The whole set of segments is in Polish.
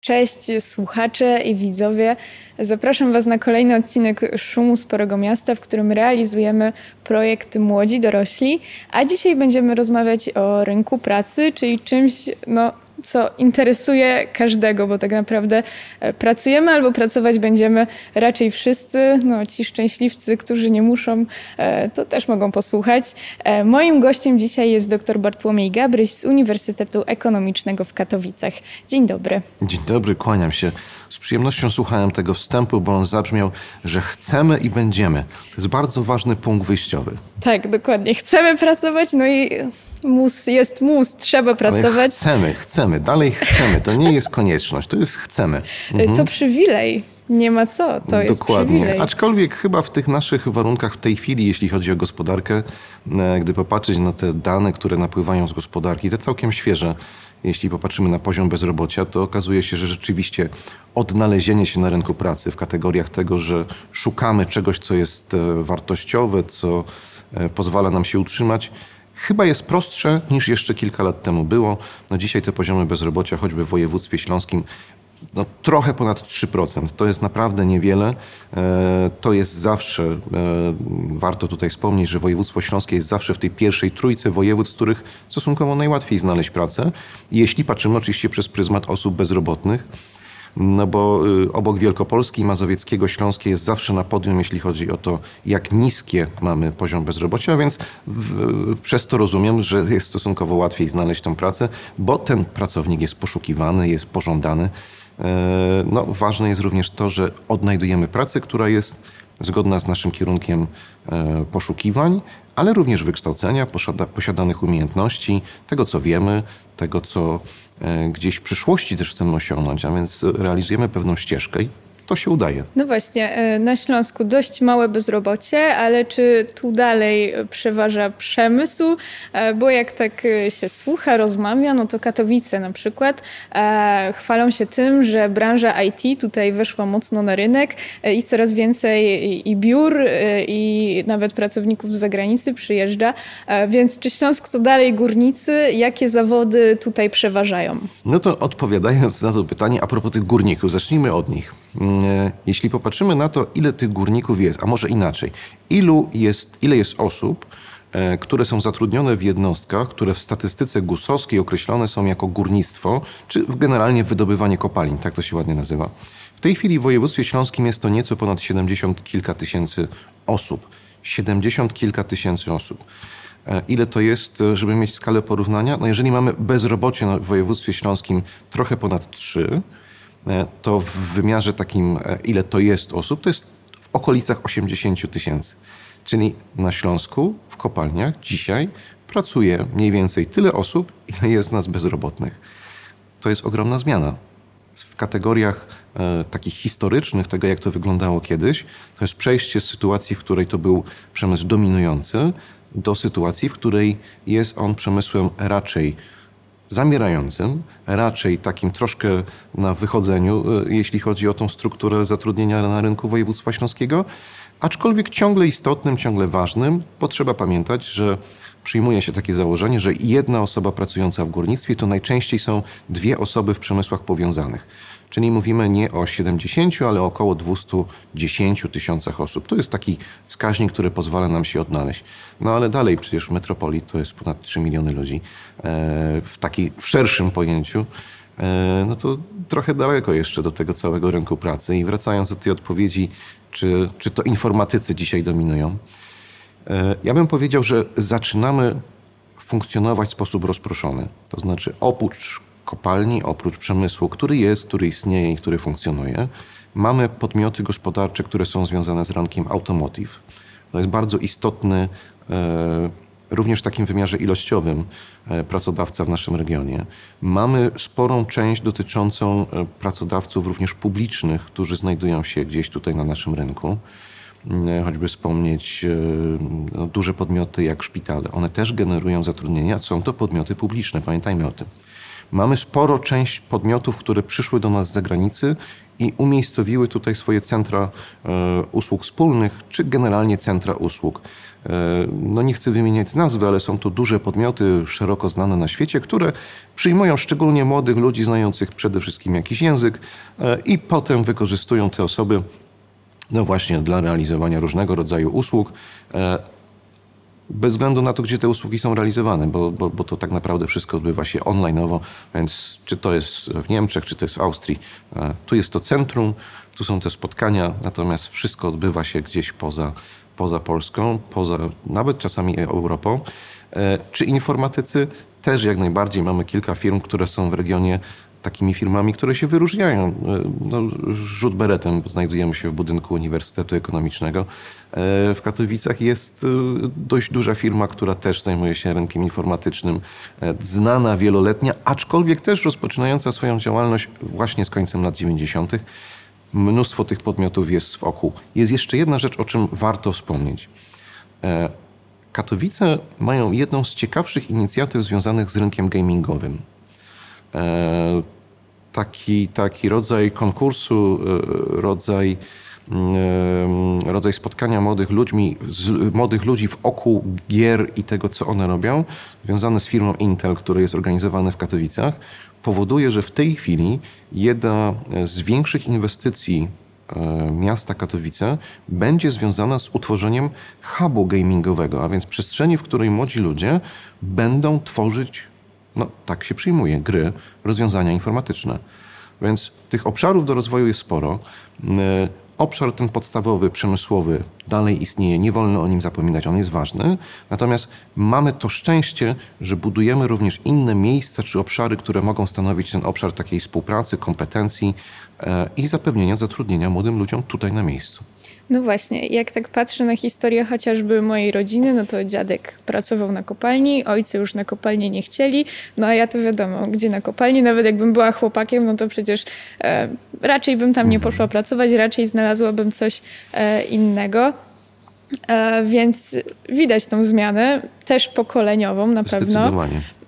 Cześć słuchacze i widzowie. Zapraszam Was na kolejny odcinek Szumu Sporego Miasta, w którym realizujemy projekt Młodzi Dorośli. A dzisiaj będziemy rozmawiać o rynku pracy, czyli czymś, no, co interesuje każdego, bo tak naprawdę e, pracujemy albo pracować będziemy raczej wszyscy. No, ci szczęśliwcy, którzy nie muszą, e, to też mogą posłuchać. E, moim gościem dzisiaj jest dr Bartłomiej Gabryś z Uniwersytetu Ekonomicznego w Katowicach. Dzień dobry. Dzień dobry, kłaniam się. Z przyjemnością słuchałem tego wstępu, bo on zabrzmiał, że chcemy i będziemy. To jest bardzo ważny punkt wyjściowy. Tak, dokładnie. Chcemy pracować, no i mus jest mus, trzeba pracować. Ale chcemy, chcemy, dalej chcemy. To nie jest konieczność, to jest chcemy. Mhm. To przywilej. Nie ma co, to jest Dokładnie. Przywilej. Aczkolwiek chyba w tych naszych warunkach w tej chwili, jeśli chodzi o gospodarkę, e, gdy popatrzeć na te dane, które napływają z gospodarki, te całkiem świeże, jeśli popatrzymy na poziom bezrobocia, to okazuje się, że rzeczywiście odnalezienie się na rynku pracy w kategoriach tego, że szukamy czegoś, co jest e, wartościowe, co e, pozwala nam się utrzymać, chyba jest prostsze niż jeszcze kilka lat temu było. No dzisiaj te poziomy bezrobocia, choćby w województwie śląskim, no, trochę ponad 3%. To jest naprawdę niewiele. E, to jest zawsze, e, warto tutaj wspomnieć, że województwo śląskie jest zawsze w tej pierwszej trójce województw, w których stosunkowo najłatwiej znaleźć pracę. Jeśli patrzymy oczywiście przez pryzmat osób bezrobotnych, no bo y, obok Wielkopolski, Mazowieckiego, Śląskie jest zawsze na podium, jeśli chodzi o to, jak niskie mamy poziom bezrobocia, więc w, przez to rozumiem, że jest stosunkowo łatwiej znaleźć tą pracę, bo ten pracownik jest poszukiwany, jest pożądany. E, no, ważne jest również to, że odnajdujemy pracę, która jest zgodna z naszym kierunkiem e, poszukiwań, ale również wykształcenia, posiadanych umiejętności, tego co wiemy, tego co e, gdzieś w przyszłości też chcemy osiągnąć, a więc realizujemy pewną ścieżkę to się udaje. No właśnie, e, na Śląsku dość małe bezrobocie, ale czy tu dalej przeważa przemysł? E, bo jak tak e, się słucha, rozmawia, no to Katowice na przykład chwalą się tym, że branża IT tutaj weszła mocno na rynek i coraz więcej i biur, i nawet pracowników z zagranicy przyjeżdża. Więc czy Śląsk to dalej górnicy? Jakie zawody tutaj przeważają? No to odpowiadając na to pytanie, a propos tych górników, zacznijmy od nich. Mm, E, jeśli popatrzymy na to, ile tych górników jest, a może inaczej, ilu jest, ile jest osób, e, które są zatrudnione w jednostkach, które w statystyce gusowskiej określone są jako górnictwo, czy generalnie wydobywanie kopalin, tak to się ładnie nazywa. W tej chwili w województwie śląskim jest to nieco ponad 70 kilka tysięcy osób. 70 kilka tysięcy osób. E, ile to jest, żeby mieć skalę porównania? No jeżeli mamy bezrobocie w województwie śląskim trochę ponad 3, E, to w wymiarze takim, e, ile to jest osób, to jest w okolicach 80 tysięcy. Czyli na Śląsku, w kopalniach dzisiaj pracuje mniej więcej tyle osób, ile jest nas bezrobotnych. To jest ogromna zmiana. W kategoriach e, takich historycznych, tego jak to wyglądało kiedyś, to jest przejście z sytuacji, w której to był przemysł dominujący, do sytuacji, w której jest on przemysłem raczej zamierającym, raczej takim troszkę na wychodzeniu, e, jeśli chodzi o tą strukturę zatrudnienia na rynku województwa śląskiego, aczkolwiek ciągle istotnym, ciągle ważnym, bo trzeba pamiętać, że przyjmuje się takie założenie, że jedna osoba pracująca w górnictwie to najczęściej są dwie osoby w przemysłach powiązanych. Czyli mówimy nie o 70, ale około 210 tysiącach osób. To jest taki wskaźnik, który pozwala nam się odnaleźć. No ale dalej przecież metropolii to jest ponad 3 miliony ludzi. E, w takiej w szerszym pojęciu no to trochę daleko jeszcze do tego całego rynku pracy. I wracając do tej odpowiedzi, czy, czy to informatycy dzisiaj dominują, e, ja bym powiedział, że zaczynamy funkcjonować w sposób rozproszony. To znaczy oprócz kopalni, oprócz przemysłu, który jest, który istnieje i który funkcjonuje, mamy podmioty gospodarcze, które są związane z rankiem automotive. To jest bardzo istotny, e, również w takim wymiarze ilościowym, e, pracodawca w naszym regionie. Mamy sporą część dotyczącą e, pracodawców również publicznych, którzy znajdują się gdzieś tutaj na naszym rynku choćby wspomnieć no, duże podmioty jak szpitale. One też generują zatrudnienia, są to podmioty publiczne, pamiętajmy o tym. Mamy sporo część podmiotów, które przyszły do nas z zagranicy i umiejscowiły tutaj swoje centra e, usług wspólnych, czy generalnie centra usług. E, no nie chcę wymieniać nazwy, ale są to duże podmioty szeroko znane na świecie, które przyjmują szczególnie młodych ludzi znających przede wszystkim jakiś język e, i potem wykorzystują te osoby no właśnie dla realizowania różnego rodzaju usług bez względu na to, gdzie te usługi są realizowane, bo, bo, bo to tak naprawdę wszystko odbywa się onlineowo, więc czy to jest w Niemczech, czy to jest w Austrii, e, tu jest to centrum, tu są te spotkania, natomiast wszystko odbywa się gdzieś poza, poza Polską, poza nawet czasami Europą. E, czy informatycy? Też jak najbardziej mamy kilka firm, które są w regionie takimi firmami, które się wyróżniają. E, no, rzut beretem, znajdujemy się w budynku Uniwersytetu Ekonomicznego. E, w Katowicach jest e, dość duża firma, która też zajmuje się rynkiem informatycznym, znana, wieloletnia, aczkolwiek też rozpoczynająca swoją działalność właśnie z końcem lat 90. Mnóstwo tych podmiotów jest wokół. Jest jeszcze jedna rzecz, o czym warto wspomnieć. Katowice mają jedną z ciekawszych inicjatyw związanych z rynkiem gamingowym. E, taki, taki rodzaj konkursu, e, rodzaj, mm, e, rodzaj spotkania młodych ludźmi, młodych ludzi wokół gier i tego, co one robią, związane z firmą Intel, który jest organizowany w Katowicach, powoduje, że w tej chwili jedna z większych inwestycji miasta Katowice będzie związana z utworzeniem hubu gamingowego, a więc przestrzeni, w której młodzi ludzie będą tworzyć no tak się przyjmuje, gry, rozwiązania informatyczne. Więc tych obszarów do rozwoju jest sporo. E, obszar ten podstawowy, przemysłowy dalej istnieje, nie wolno o nim zapominać, on jest ważny. Natomiast mamy to szczęście, że budujemy również inne miejsca czy obszary, które mogą stanowić ten obszar takiej współpracy, kompetencji e, i zapewnienia zatrudnienia młodym ludziom tutaj na miejscu. No właśnie, jak tak patrzę na historię chociażby mojej rodziny, no to dziadek pracował na kopalni, ojcy już na kopalni nie chcieli, no a ja to wiadomo, gdzie na kopalni, nawet jakbym była chłopakiem, no to przecież e, raczej bym tam nie poszła pracować, raczej znalazłabym coś e, innego. E, więc widać tą zmianę, też pokoleniową na pewno.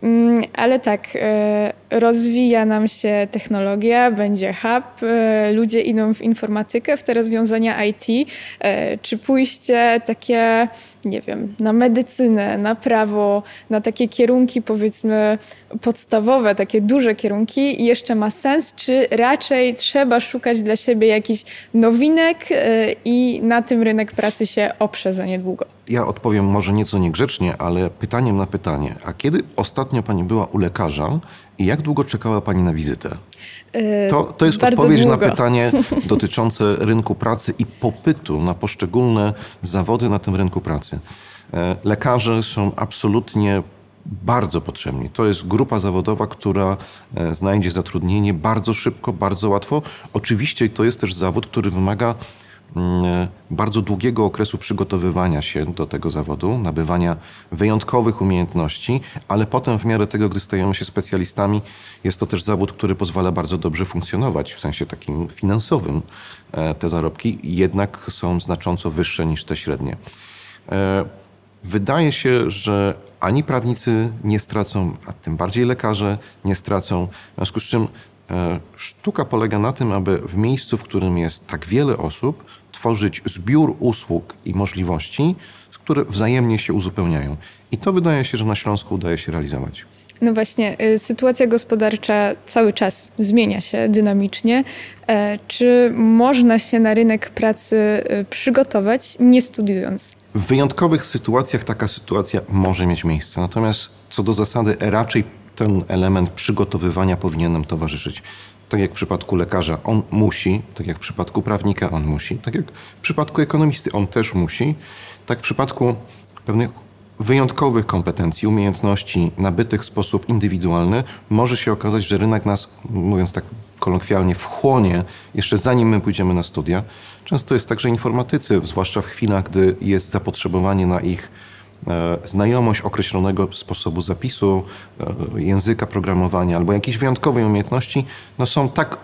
Mm, ale tak, e, rozwija nam się technologia, będzie hub, e, ludzie idą w informatykę, w te rozwiązania IT. E, czy pójście takie, nie wiem, na medycynę, na prawo, na takie kierunki powiedzmy podstawowe, takie duże kierunki jeszcze ma sens, czy raczej trzeba szukać dla siebie jakichś nowinek i na tym rynek pracy się oprze za niedługo? Ja odpowiem może nieco niegrzecznie, ale pytaniem na pytanie. A kiedy ostatnio pani była u lekarza i jak długo czekała pani na wizytę? Yy, to, to jest odpowiedź długo. na pytanie dotyczące rynku pracy i popytu na poszczególne zawody na tym rynku pracy. E, lekarze są absolutnie bardzo potrzebni. To jest grupa zawodowa, która e, znajdzie zatrudnienie bardzo szybko, bardzo łatwo. Oczywiście to jest też zawód, który wymaga e, bardzo długiego okresu przygotowywania się do tego zawodu, nabywania wyjątkowych umiejętności, ale potem w miarę tego, gdy stajemy się specjalistami, jest to też zawód, który pozwala bardzo dobrze funkcjonować w sensie takim finansowym. E, te zarobki jednak są znacząco wyższe niż te średnie. E, wydaje się, że ani prawnicy nie stracą, a tym bardziej lekarze nie stracą, w związku z czym sztuka polega na tym, aby w miejscu, w którym jest tak wiele osób, tworzyć zbiór usług i możliwości, które wzajemnie się uzupełniają. I to wydaje się, że na Śląsku udaje się realizować. No właśnie, y, sytuacja gospodarcza cały czas zmienia się dynamicznie. E, czy można się na rynek pracy y, przygotować, nie studiując? W wyjątkowych sytuacjach taka sytuacja może mieć miejsce. Natomiast co do zasady, raczej ten element przygotowywania powinien nam towarzyszyć tak jak w przypadku lekarza on musi, tak jak w przypadku prawnika on musi, tak jak w przypadku ekonomisty on też musi, tak w przypadku pewnych wyjątkowych kompetencji, umiejętności nabytych w sposób indywidualny, może się okazać, że rynek nas, mówiąc tak kolokwialnie, wchłonie jeszcze zanim my pójdziemy na studia. Często jest tak, że informatycy, zwłaszcza w chwilach, gdy jest zapotrzebowanie na ich znajomość określonego sposobu zapisu, języka programowania albo jakiejś wyjątkowej umiejętności, no są tak,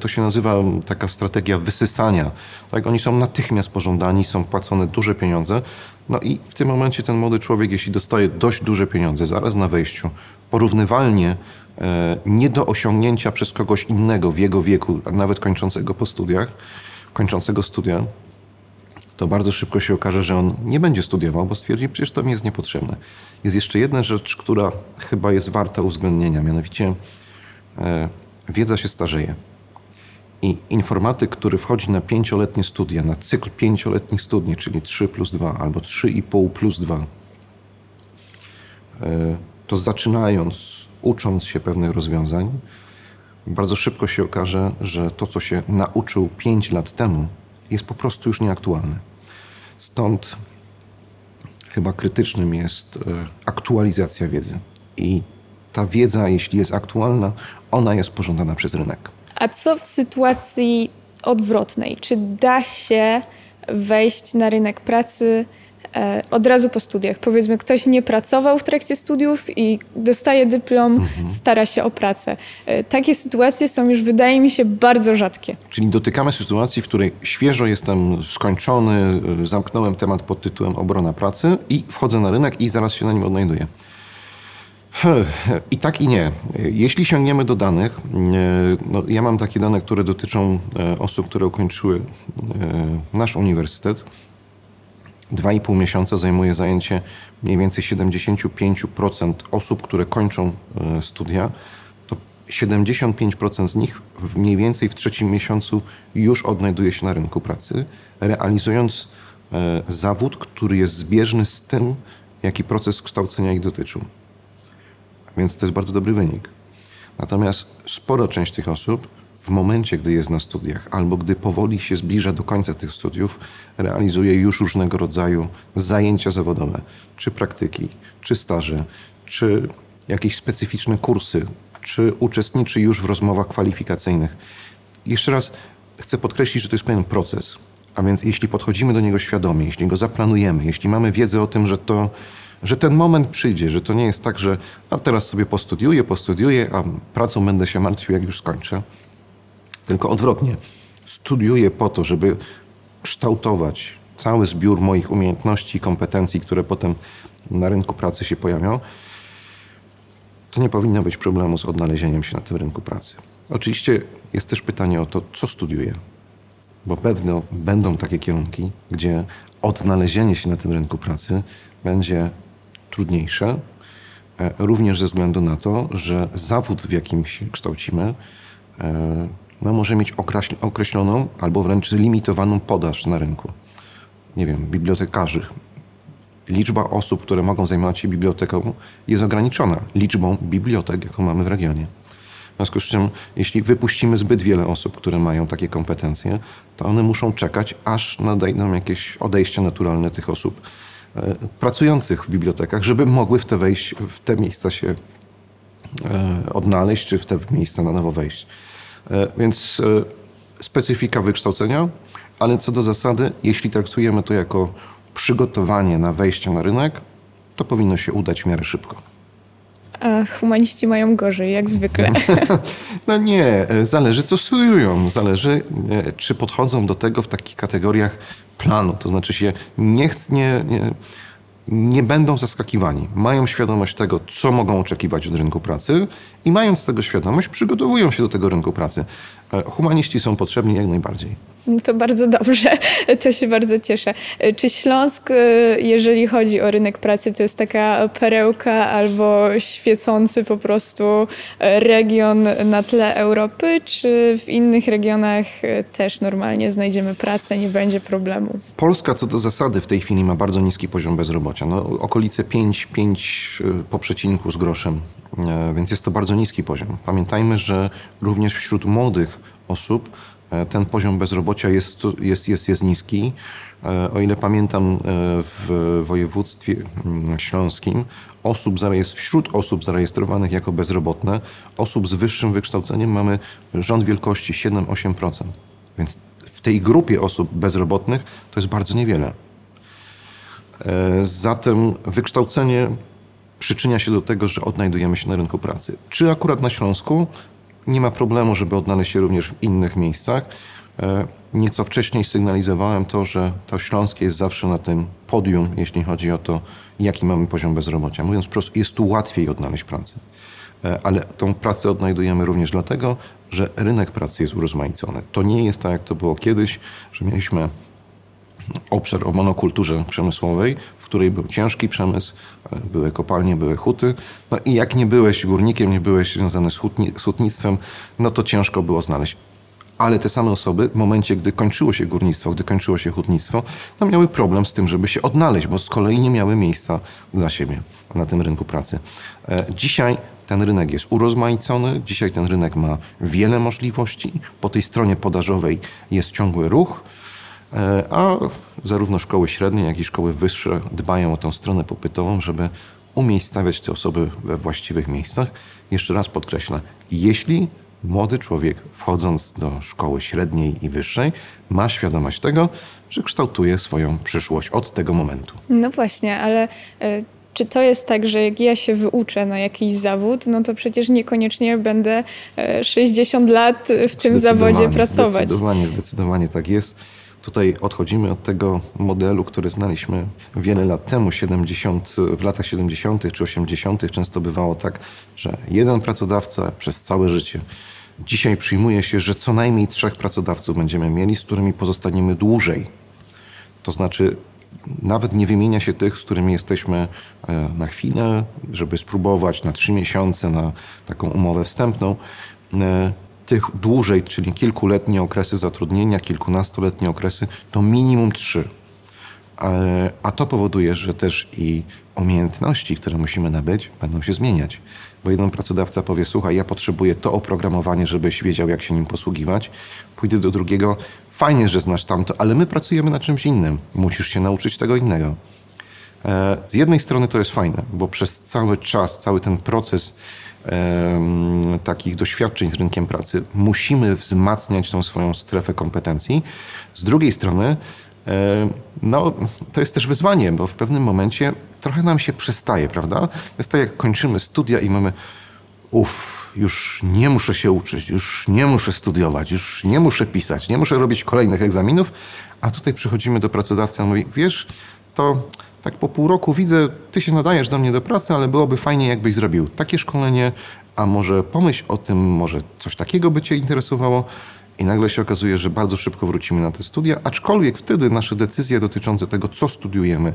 to się nazywa taka strategia wysysania. Tak? Oni są natychmiast pożądani, są płacone duże pieniądze. No i w tym momencie ten młody człowiek, jeśli dostaje dość duże pieniądze zaraz na wejściu, porównywalnie E, nie do osiągnięcia przez kogoś innego w jego wieku, a nawet kończącego po studiach, kończącego studia, to bardzo szybko się okaże, że on nie będzie studiował, bo stwierdzi, przecież to mi jest niepotrzebne. Jest jeszcze jedna rzecz, która chyba jest warta uwzględnienia, mianowicie e, wiedza się starzeje. I informatyk, który wchodzi na pięcioletnie studia, na cykl pięcioletnich studni, czyli 3 plus 2 albo 3,5 plus 2, e, to zaczynając ucząc się pewnych rozwiązań, bardzo szybko się okaże, że to, co się nauczył 5 lat temu, jest po prostu już nieaktualne. Stąd chyba krytycznym jest e, aktualizacja wiedzy. I ta wiedza, jeśli jest aktualna, ona jest pożądana przez rynek. A co w sytuacji odwrotnej? Czy da się wejść na rynek pracy od razu po studiach. Powiedzmy, ktoś nie pracował w trakcie studiów i dostaje dyplom, mhm. stara się o pracę. E, takie sytuacje są już, wydaje mi się, bardzo rzadkie. Czyli dotykamy sytuacji, w której świeżo jestem skończony, e, zamknąłem temat pod tytułem obrona pracy i wchodzę na rynek i zaraz się na nim odnajduję. I tak i nie. Jeśli sięgniemy do danych, no ja mam takie dane, które dotyczą osób, które ukończyły nasz uniwersytet. 2,5 miesiąca zajmuje zajęcie mniej więcej 75% osób, które kończą e, studia. To 75% z nich mniej więcej w trzecim miesiącu już odnajduje się na rynku pracy, realizując e, zawód, który jest zbieżny z tym, jaki proces kształcenia ich dotyczył. Więc to jest bardzo dobry wynik. Natomiast spora część tych osób w momencie, gdy jest na studiach, albo gdy powoli się zbliża do końca tych studiów, realizuje już różnego rodzaju zajęcia zawodowe, czy praktyki, czy staże, czy jakieś specyficzne kursy, czy uczestniczy już w rozmowach kwalifikacyjnych. Jeszcze raz chcę podkreślić, że to jest pewien proces. A więc jeśli podchodzimy do niego świadomie, jeśli go zaplanujemy, jeśli mamy wiedzę o tym, że to że ten moment przyjdzie, że to nie jest tak, że a teraz sobie postudiuję, postudiuję, a pracą będę się martwił, jak już skończę tylko odwrotnie. Studiuję po to, żeby kształtować cały zbiór moich umiejętności i kompetencji, które potem na rynku pracy się pojawią, to nie powinno być problemu z odnalezieniem się na tym rynku pracy. Oczywiście jest też pytanie o to, co studiuję, bo pewno będą takie kierunki, gdzie odnalezienie się na tym rynku pracy będzie trudniejsze, e, również ze względu na to, że zawód, w jakim się kształcimy, e, no, może mieć określoną albo wręcz limitowaną podaż na rynku. Nie wiem, bibliotekarzy. Liczba osób, które mogą zajmować się biblioteką jest ograniczona liczbą bibliotek, jaką mamy w regionie. W związku z czym, jeśli wypuścimy zbyt wiele osób, które mają takie kompetencje, to one muszą czekać, aż nadejdą jakieś odejście naturalne tych osób e, pracujących w bibliotekach, żeby mogły w te, wejść, w te miejsca się e, odnaleźć, czy w te miejsca na nowo wejść. E, więc e, specyfika wykształcenia, ale co do zasady, jeśli traktujemy to jako przygotowanie na wejście na rynek, to powinno się udać w miarę szybko. A humaniści mają gorzej, jak zwykle. No nie, e, zależy co studiują. Zależy, czy podchodzą do tego w takich kategoriach planu. To znaczy się nie, nie, nie nie będą zaskakiwani. Mają świadomość tego, co mogą oczekiwać od rynku pracy i mając tego świadomość, przygotowują się do tego rynku pracy. E, humaniści są potrzebni jak najbardziej. No to bardzo dobrze, to się bardzo cieszę. E, czy Śląsk, e, jeżeli chodzi o rynek pracy, to jest taka perełka albo świecący po prostu region na tle Europy, czy w innych regionach też normalnie znajdziemy pracę, nie będzie problemu? Polska co do zasady w tej chwili ma bardzo niski poziom bezrobocia. No, okolice 5, 5 po przecinku z groszem, więc jest to bardzo niski poziom. Pamiętajmy, że również wśród młodych osób e, ten poziom bezrobocia jest, jest, jest, jest niski. E, o ile pamiętam, e, w województwie mm, śląskim osób wśród osób zarejestrowanych jako bezrobotne, osób z wyższym wykształceniem mamy rząd wielkości 7-8%. Więc w tej grupie osób bezrobotnych to jest bardzo niewiele. Zatem wykształcenie przyczynia się do tego, że odnajdujemy się na rynku pracy. Czy akurat na Śląsku? Nie ma problemu, żeby odnaleźć się również w innych miejscach. E, nieco wcześniej sygnalizowałem to, że to Śląskie jest zawsze na tym podium, jeśli chodzi o to, jaki mamy poziom bezrobocia. Mówiąc prosto, jest tu łatwiej odnaleźć pracę. E, ale tą pracę odnajdujemy również dlatego, że rynek pracy jest urozmaicony. To nie jest tak, jak to było kiedyś, że mieliśmy obszar o monokulturze przemysłowej, której był ciężki przemysł, e, były kopalnie, były huty. No i jak nie byłeś górnikiem, nie byłeś związany z, hutni, z hutnictwem, no to ciężko było znaleźć. Ale te same osoby w momencie, gdy kończyło się górnictwo, gdy kończyło się hutnictwo, no miały problem z tym, żeby się odnaleźć, bo z kolei nie miały miejsca dla siebie na tym rynku pracy. E, dzisiaj ten rynek jest urozmaicony, dzisiaj ten rynek ma wiele możliwości. Po tej stronie podażowej jest ciągły ruch. E, a zarówno szkoły średnie, jak i szkoły wyższe dbają o tę stronę popytową, żeby umiejscawiać te osoby we właściwych miejscach. Jeszcze raz podkreślę, jeśli młody człowiek wchodząc do szkoły średniej i wyższej ma świadomość tego, że kształtuje swoją przyszłość od tego momentu. No właśnie, ale e, czy to jest tak, że jak ja się wyuczę na jakiś zawód, no to przecież niekoniecznie będę 60 e, lat w tym zawodzie pracować? Zdecydowanie, zdecydowanie tak jest. Tutaj odchodzimy od tego modelu, który znaliśmy wiele lat temu, 70, w latach 70. czy 80. Często bywało tak, że jeden pracodawca przez całe życie. Dzisiaj przyjmuje się, że co najmniej trzech pracodawców będziemy mieli, z którymi pozostaniemy dłużej. To znaczy, nawet nie wymienia się tych, z którymi jesteśmy e, na chwilę, żeby spróbować na trzy miesiące, na taką umowę wstępną e, tych dłużej, czyli kilkuletnie okresy zatrudnienia, kilkunastoletnie okresy, to minimum trzy. A to powoduje, że też i umiejętności, które musimy nabyć, będą się zmieniać. Bo jeden pracodawca powie: Słuchaj, ja potrzebuję to oprogramowanie, żebyś wiedział, jak się nim posługiwać. Pójdę do drugiego: Fajnie, że znasz tamto, ale my pracujemy na czymś innym. Musisz się nauczyć tego innego. E, z jednej strony to jest fajne, bo przez cały czas, cały ten proces takich doświadczeń z rynkiem pracy, musimy wzmacniać tą swoją strefę kompetencji. Z drugiej strony, no, to jest też wyzwanie, bo w pewnym momencie trochę nam się przestaje, prawda? Jest tak, jak kończymy studia i mamy, uff, już nie muszę się uczyć, już nie muszę studiować, już nie muszę pisać, nie muszę robić kolejnych egzaminów, a tutaj przychodzimy do pracodawcy i mówi, wiesz, to tak po pół roku widzę, ty się nadajesz do mnie do pracy, ale byłoby fajnie, jakbyś zrobił takie szkolenie, a może pomyśl o tym, może coś takiego by cię interesowało. I nagle się okazuje, że bardzo szybko wrócimy na te studia, aczkolwiek wtedy nasze decyzje dotyczące tego, co studiujemy,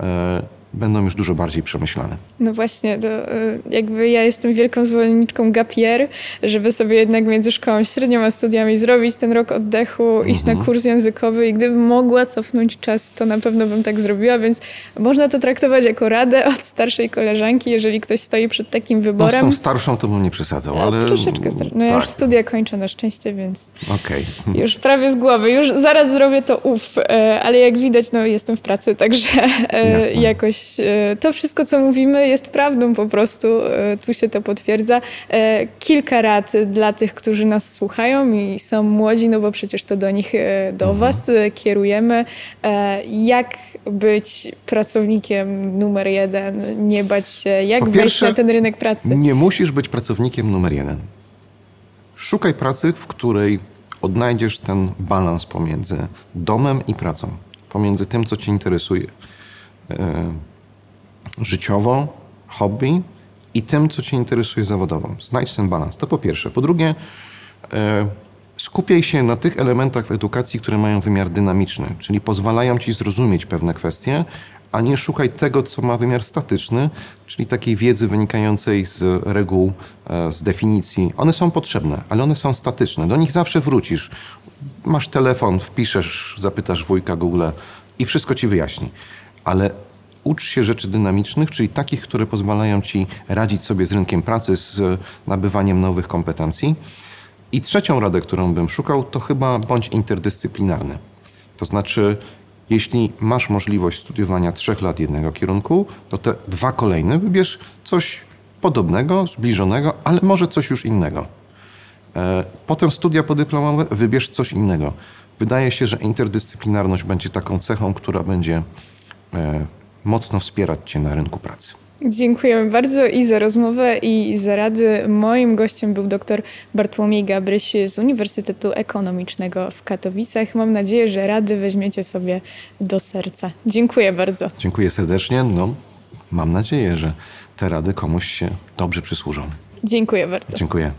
e, będą już dużo bardziej przemyślane. No właśnie, to e, jakby ja jestem wielką zwolenniczką gapier, żeby sobie jednak między szkołą średnią a studiami zrobić ten rok oddechu, iść na mhm. kurs językowy i gdybym mogła cofnąć czas, to na pewno bym tak zrobiła, więc można to traktować jako radę od starszej koleżanki, jeżeli ktoś stoi przed takim wyborem. No z tą starszą to bym nie przesadzał, ale... Troszeczkę starszą. No ja tak. już studia kończę na szczęście, więc okay. już prawie z głowy. Już zaraz zrobię to uf, e, ale jak widać, no jestem w pracy, także e, Jasne. jakoś E, to wszystko, co mówimy, jest prawdą po prostu. E, tu się to potwierdza. E, kilka rad dla tych, którzy nas słuchają i są młodzi, no bo przecież to do nich, do mhm. Was kierujemy. Jak być pracownikiem numer jeden, nie bać się, jak po wejść pierwsze, na ten rynek pracy? Nie musisz być pracownikiem numer jeden. Szukaj pracy, w której odnajdziesz ten balans pomiędzy domem i pracą, pomiędzy tym, co Cię interesuje życiowo, hobby i tym, co Cię interesuje zawodowo. Znajdź ten balans. To po pierwsze. Po drugie, e, skupiaj się na tych elementach w edukacji, które mają wymiar dynamiczny, czyli pozwalają Ci zrozumieć pewne kwestie, a nie szukaj tego, co ma wymiar statyczny, czyli takiej wiedzy wynikającej z reguł, e, z definicji. One są potrzebne, ale one są statyczne. Do nich zawsze wrócisz. Masz telefon, wpiszesz, zapytasz wujka Google i wszystko ci wyjaśni. Ale ucz się rzeczy dynamicznych, czyli takich, które pozwalają ci radzić sobie z rynkiem pracy, z nabywaniem nowych kompetencji. I trzecią radę, którą bym szukał, to chyba bądź interdyscyplinarny. To znaczy, jeśli masz możliwość studiowania trzech lat jednego kierunku, to te dwa kolejne wybierz coś podobnego, zbliżonego, ale może coś już innego. E, potem studia podyplomowe, wybierz coś innego. Wydaje się, że interdyscyplinarność będzie taką cechą, która będzie mocno wspierać Cię na rynku pracy. Dziękujemy bardzo i za rozmowę, i za rady. Moim gościem był dr Bartłomiej Gabryś z Uniwersytetu Ekonomicznego w Katowicach. Mam nadzieję, że rady weźmiecie sobie do serca. Dziękuję bardzo. Dziękuję serdecznie. No, mam nadzieję, że te rady komuś się dobrze przysłużą. Dziękuję bardzo. Dziękuję.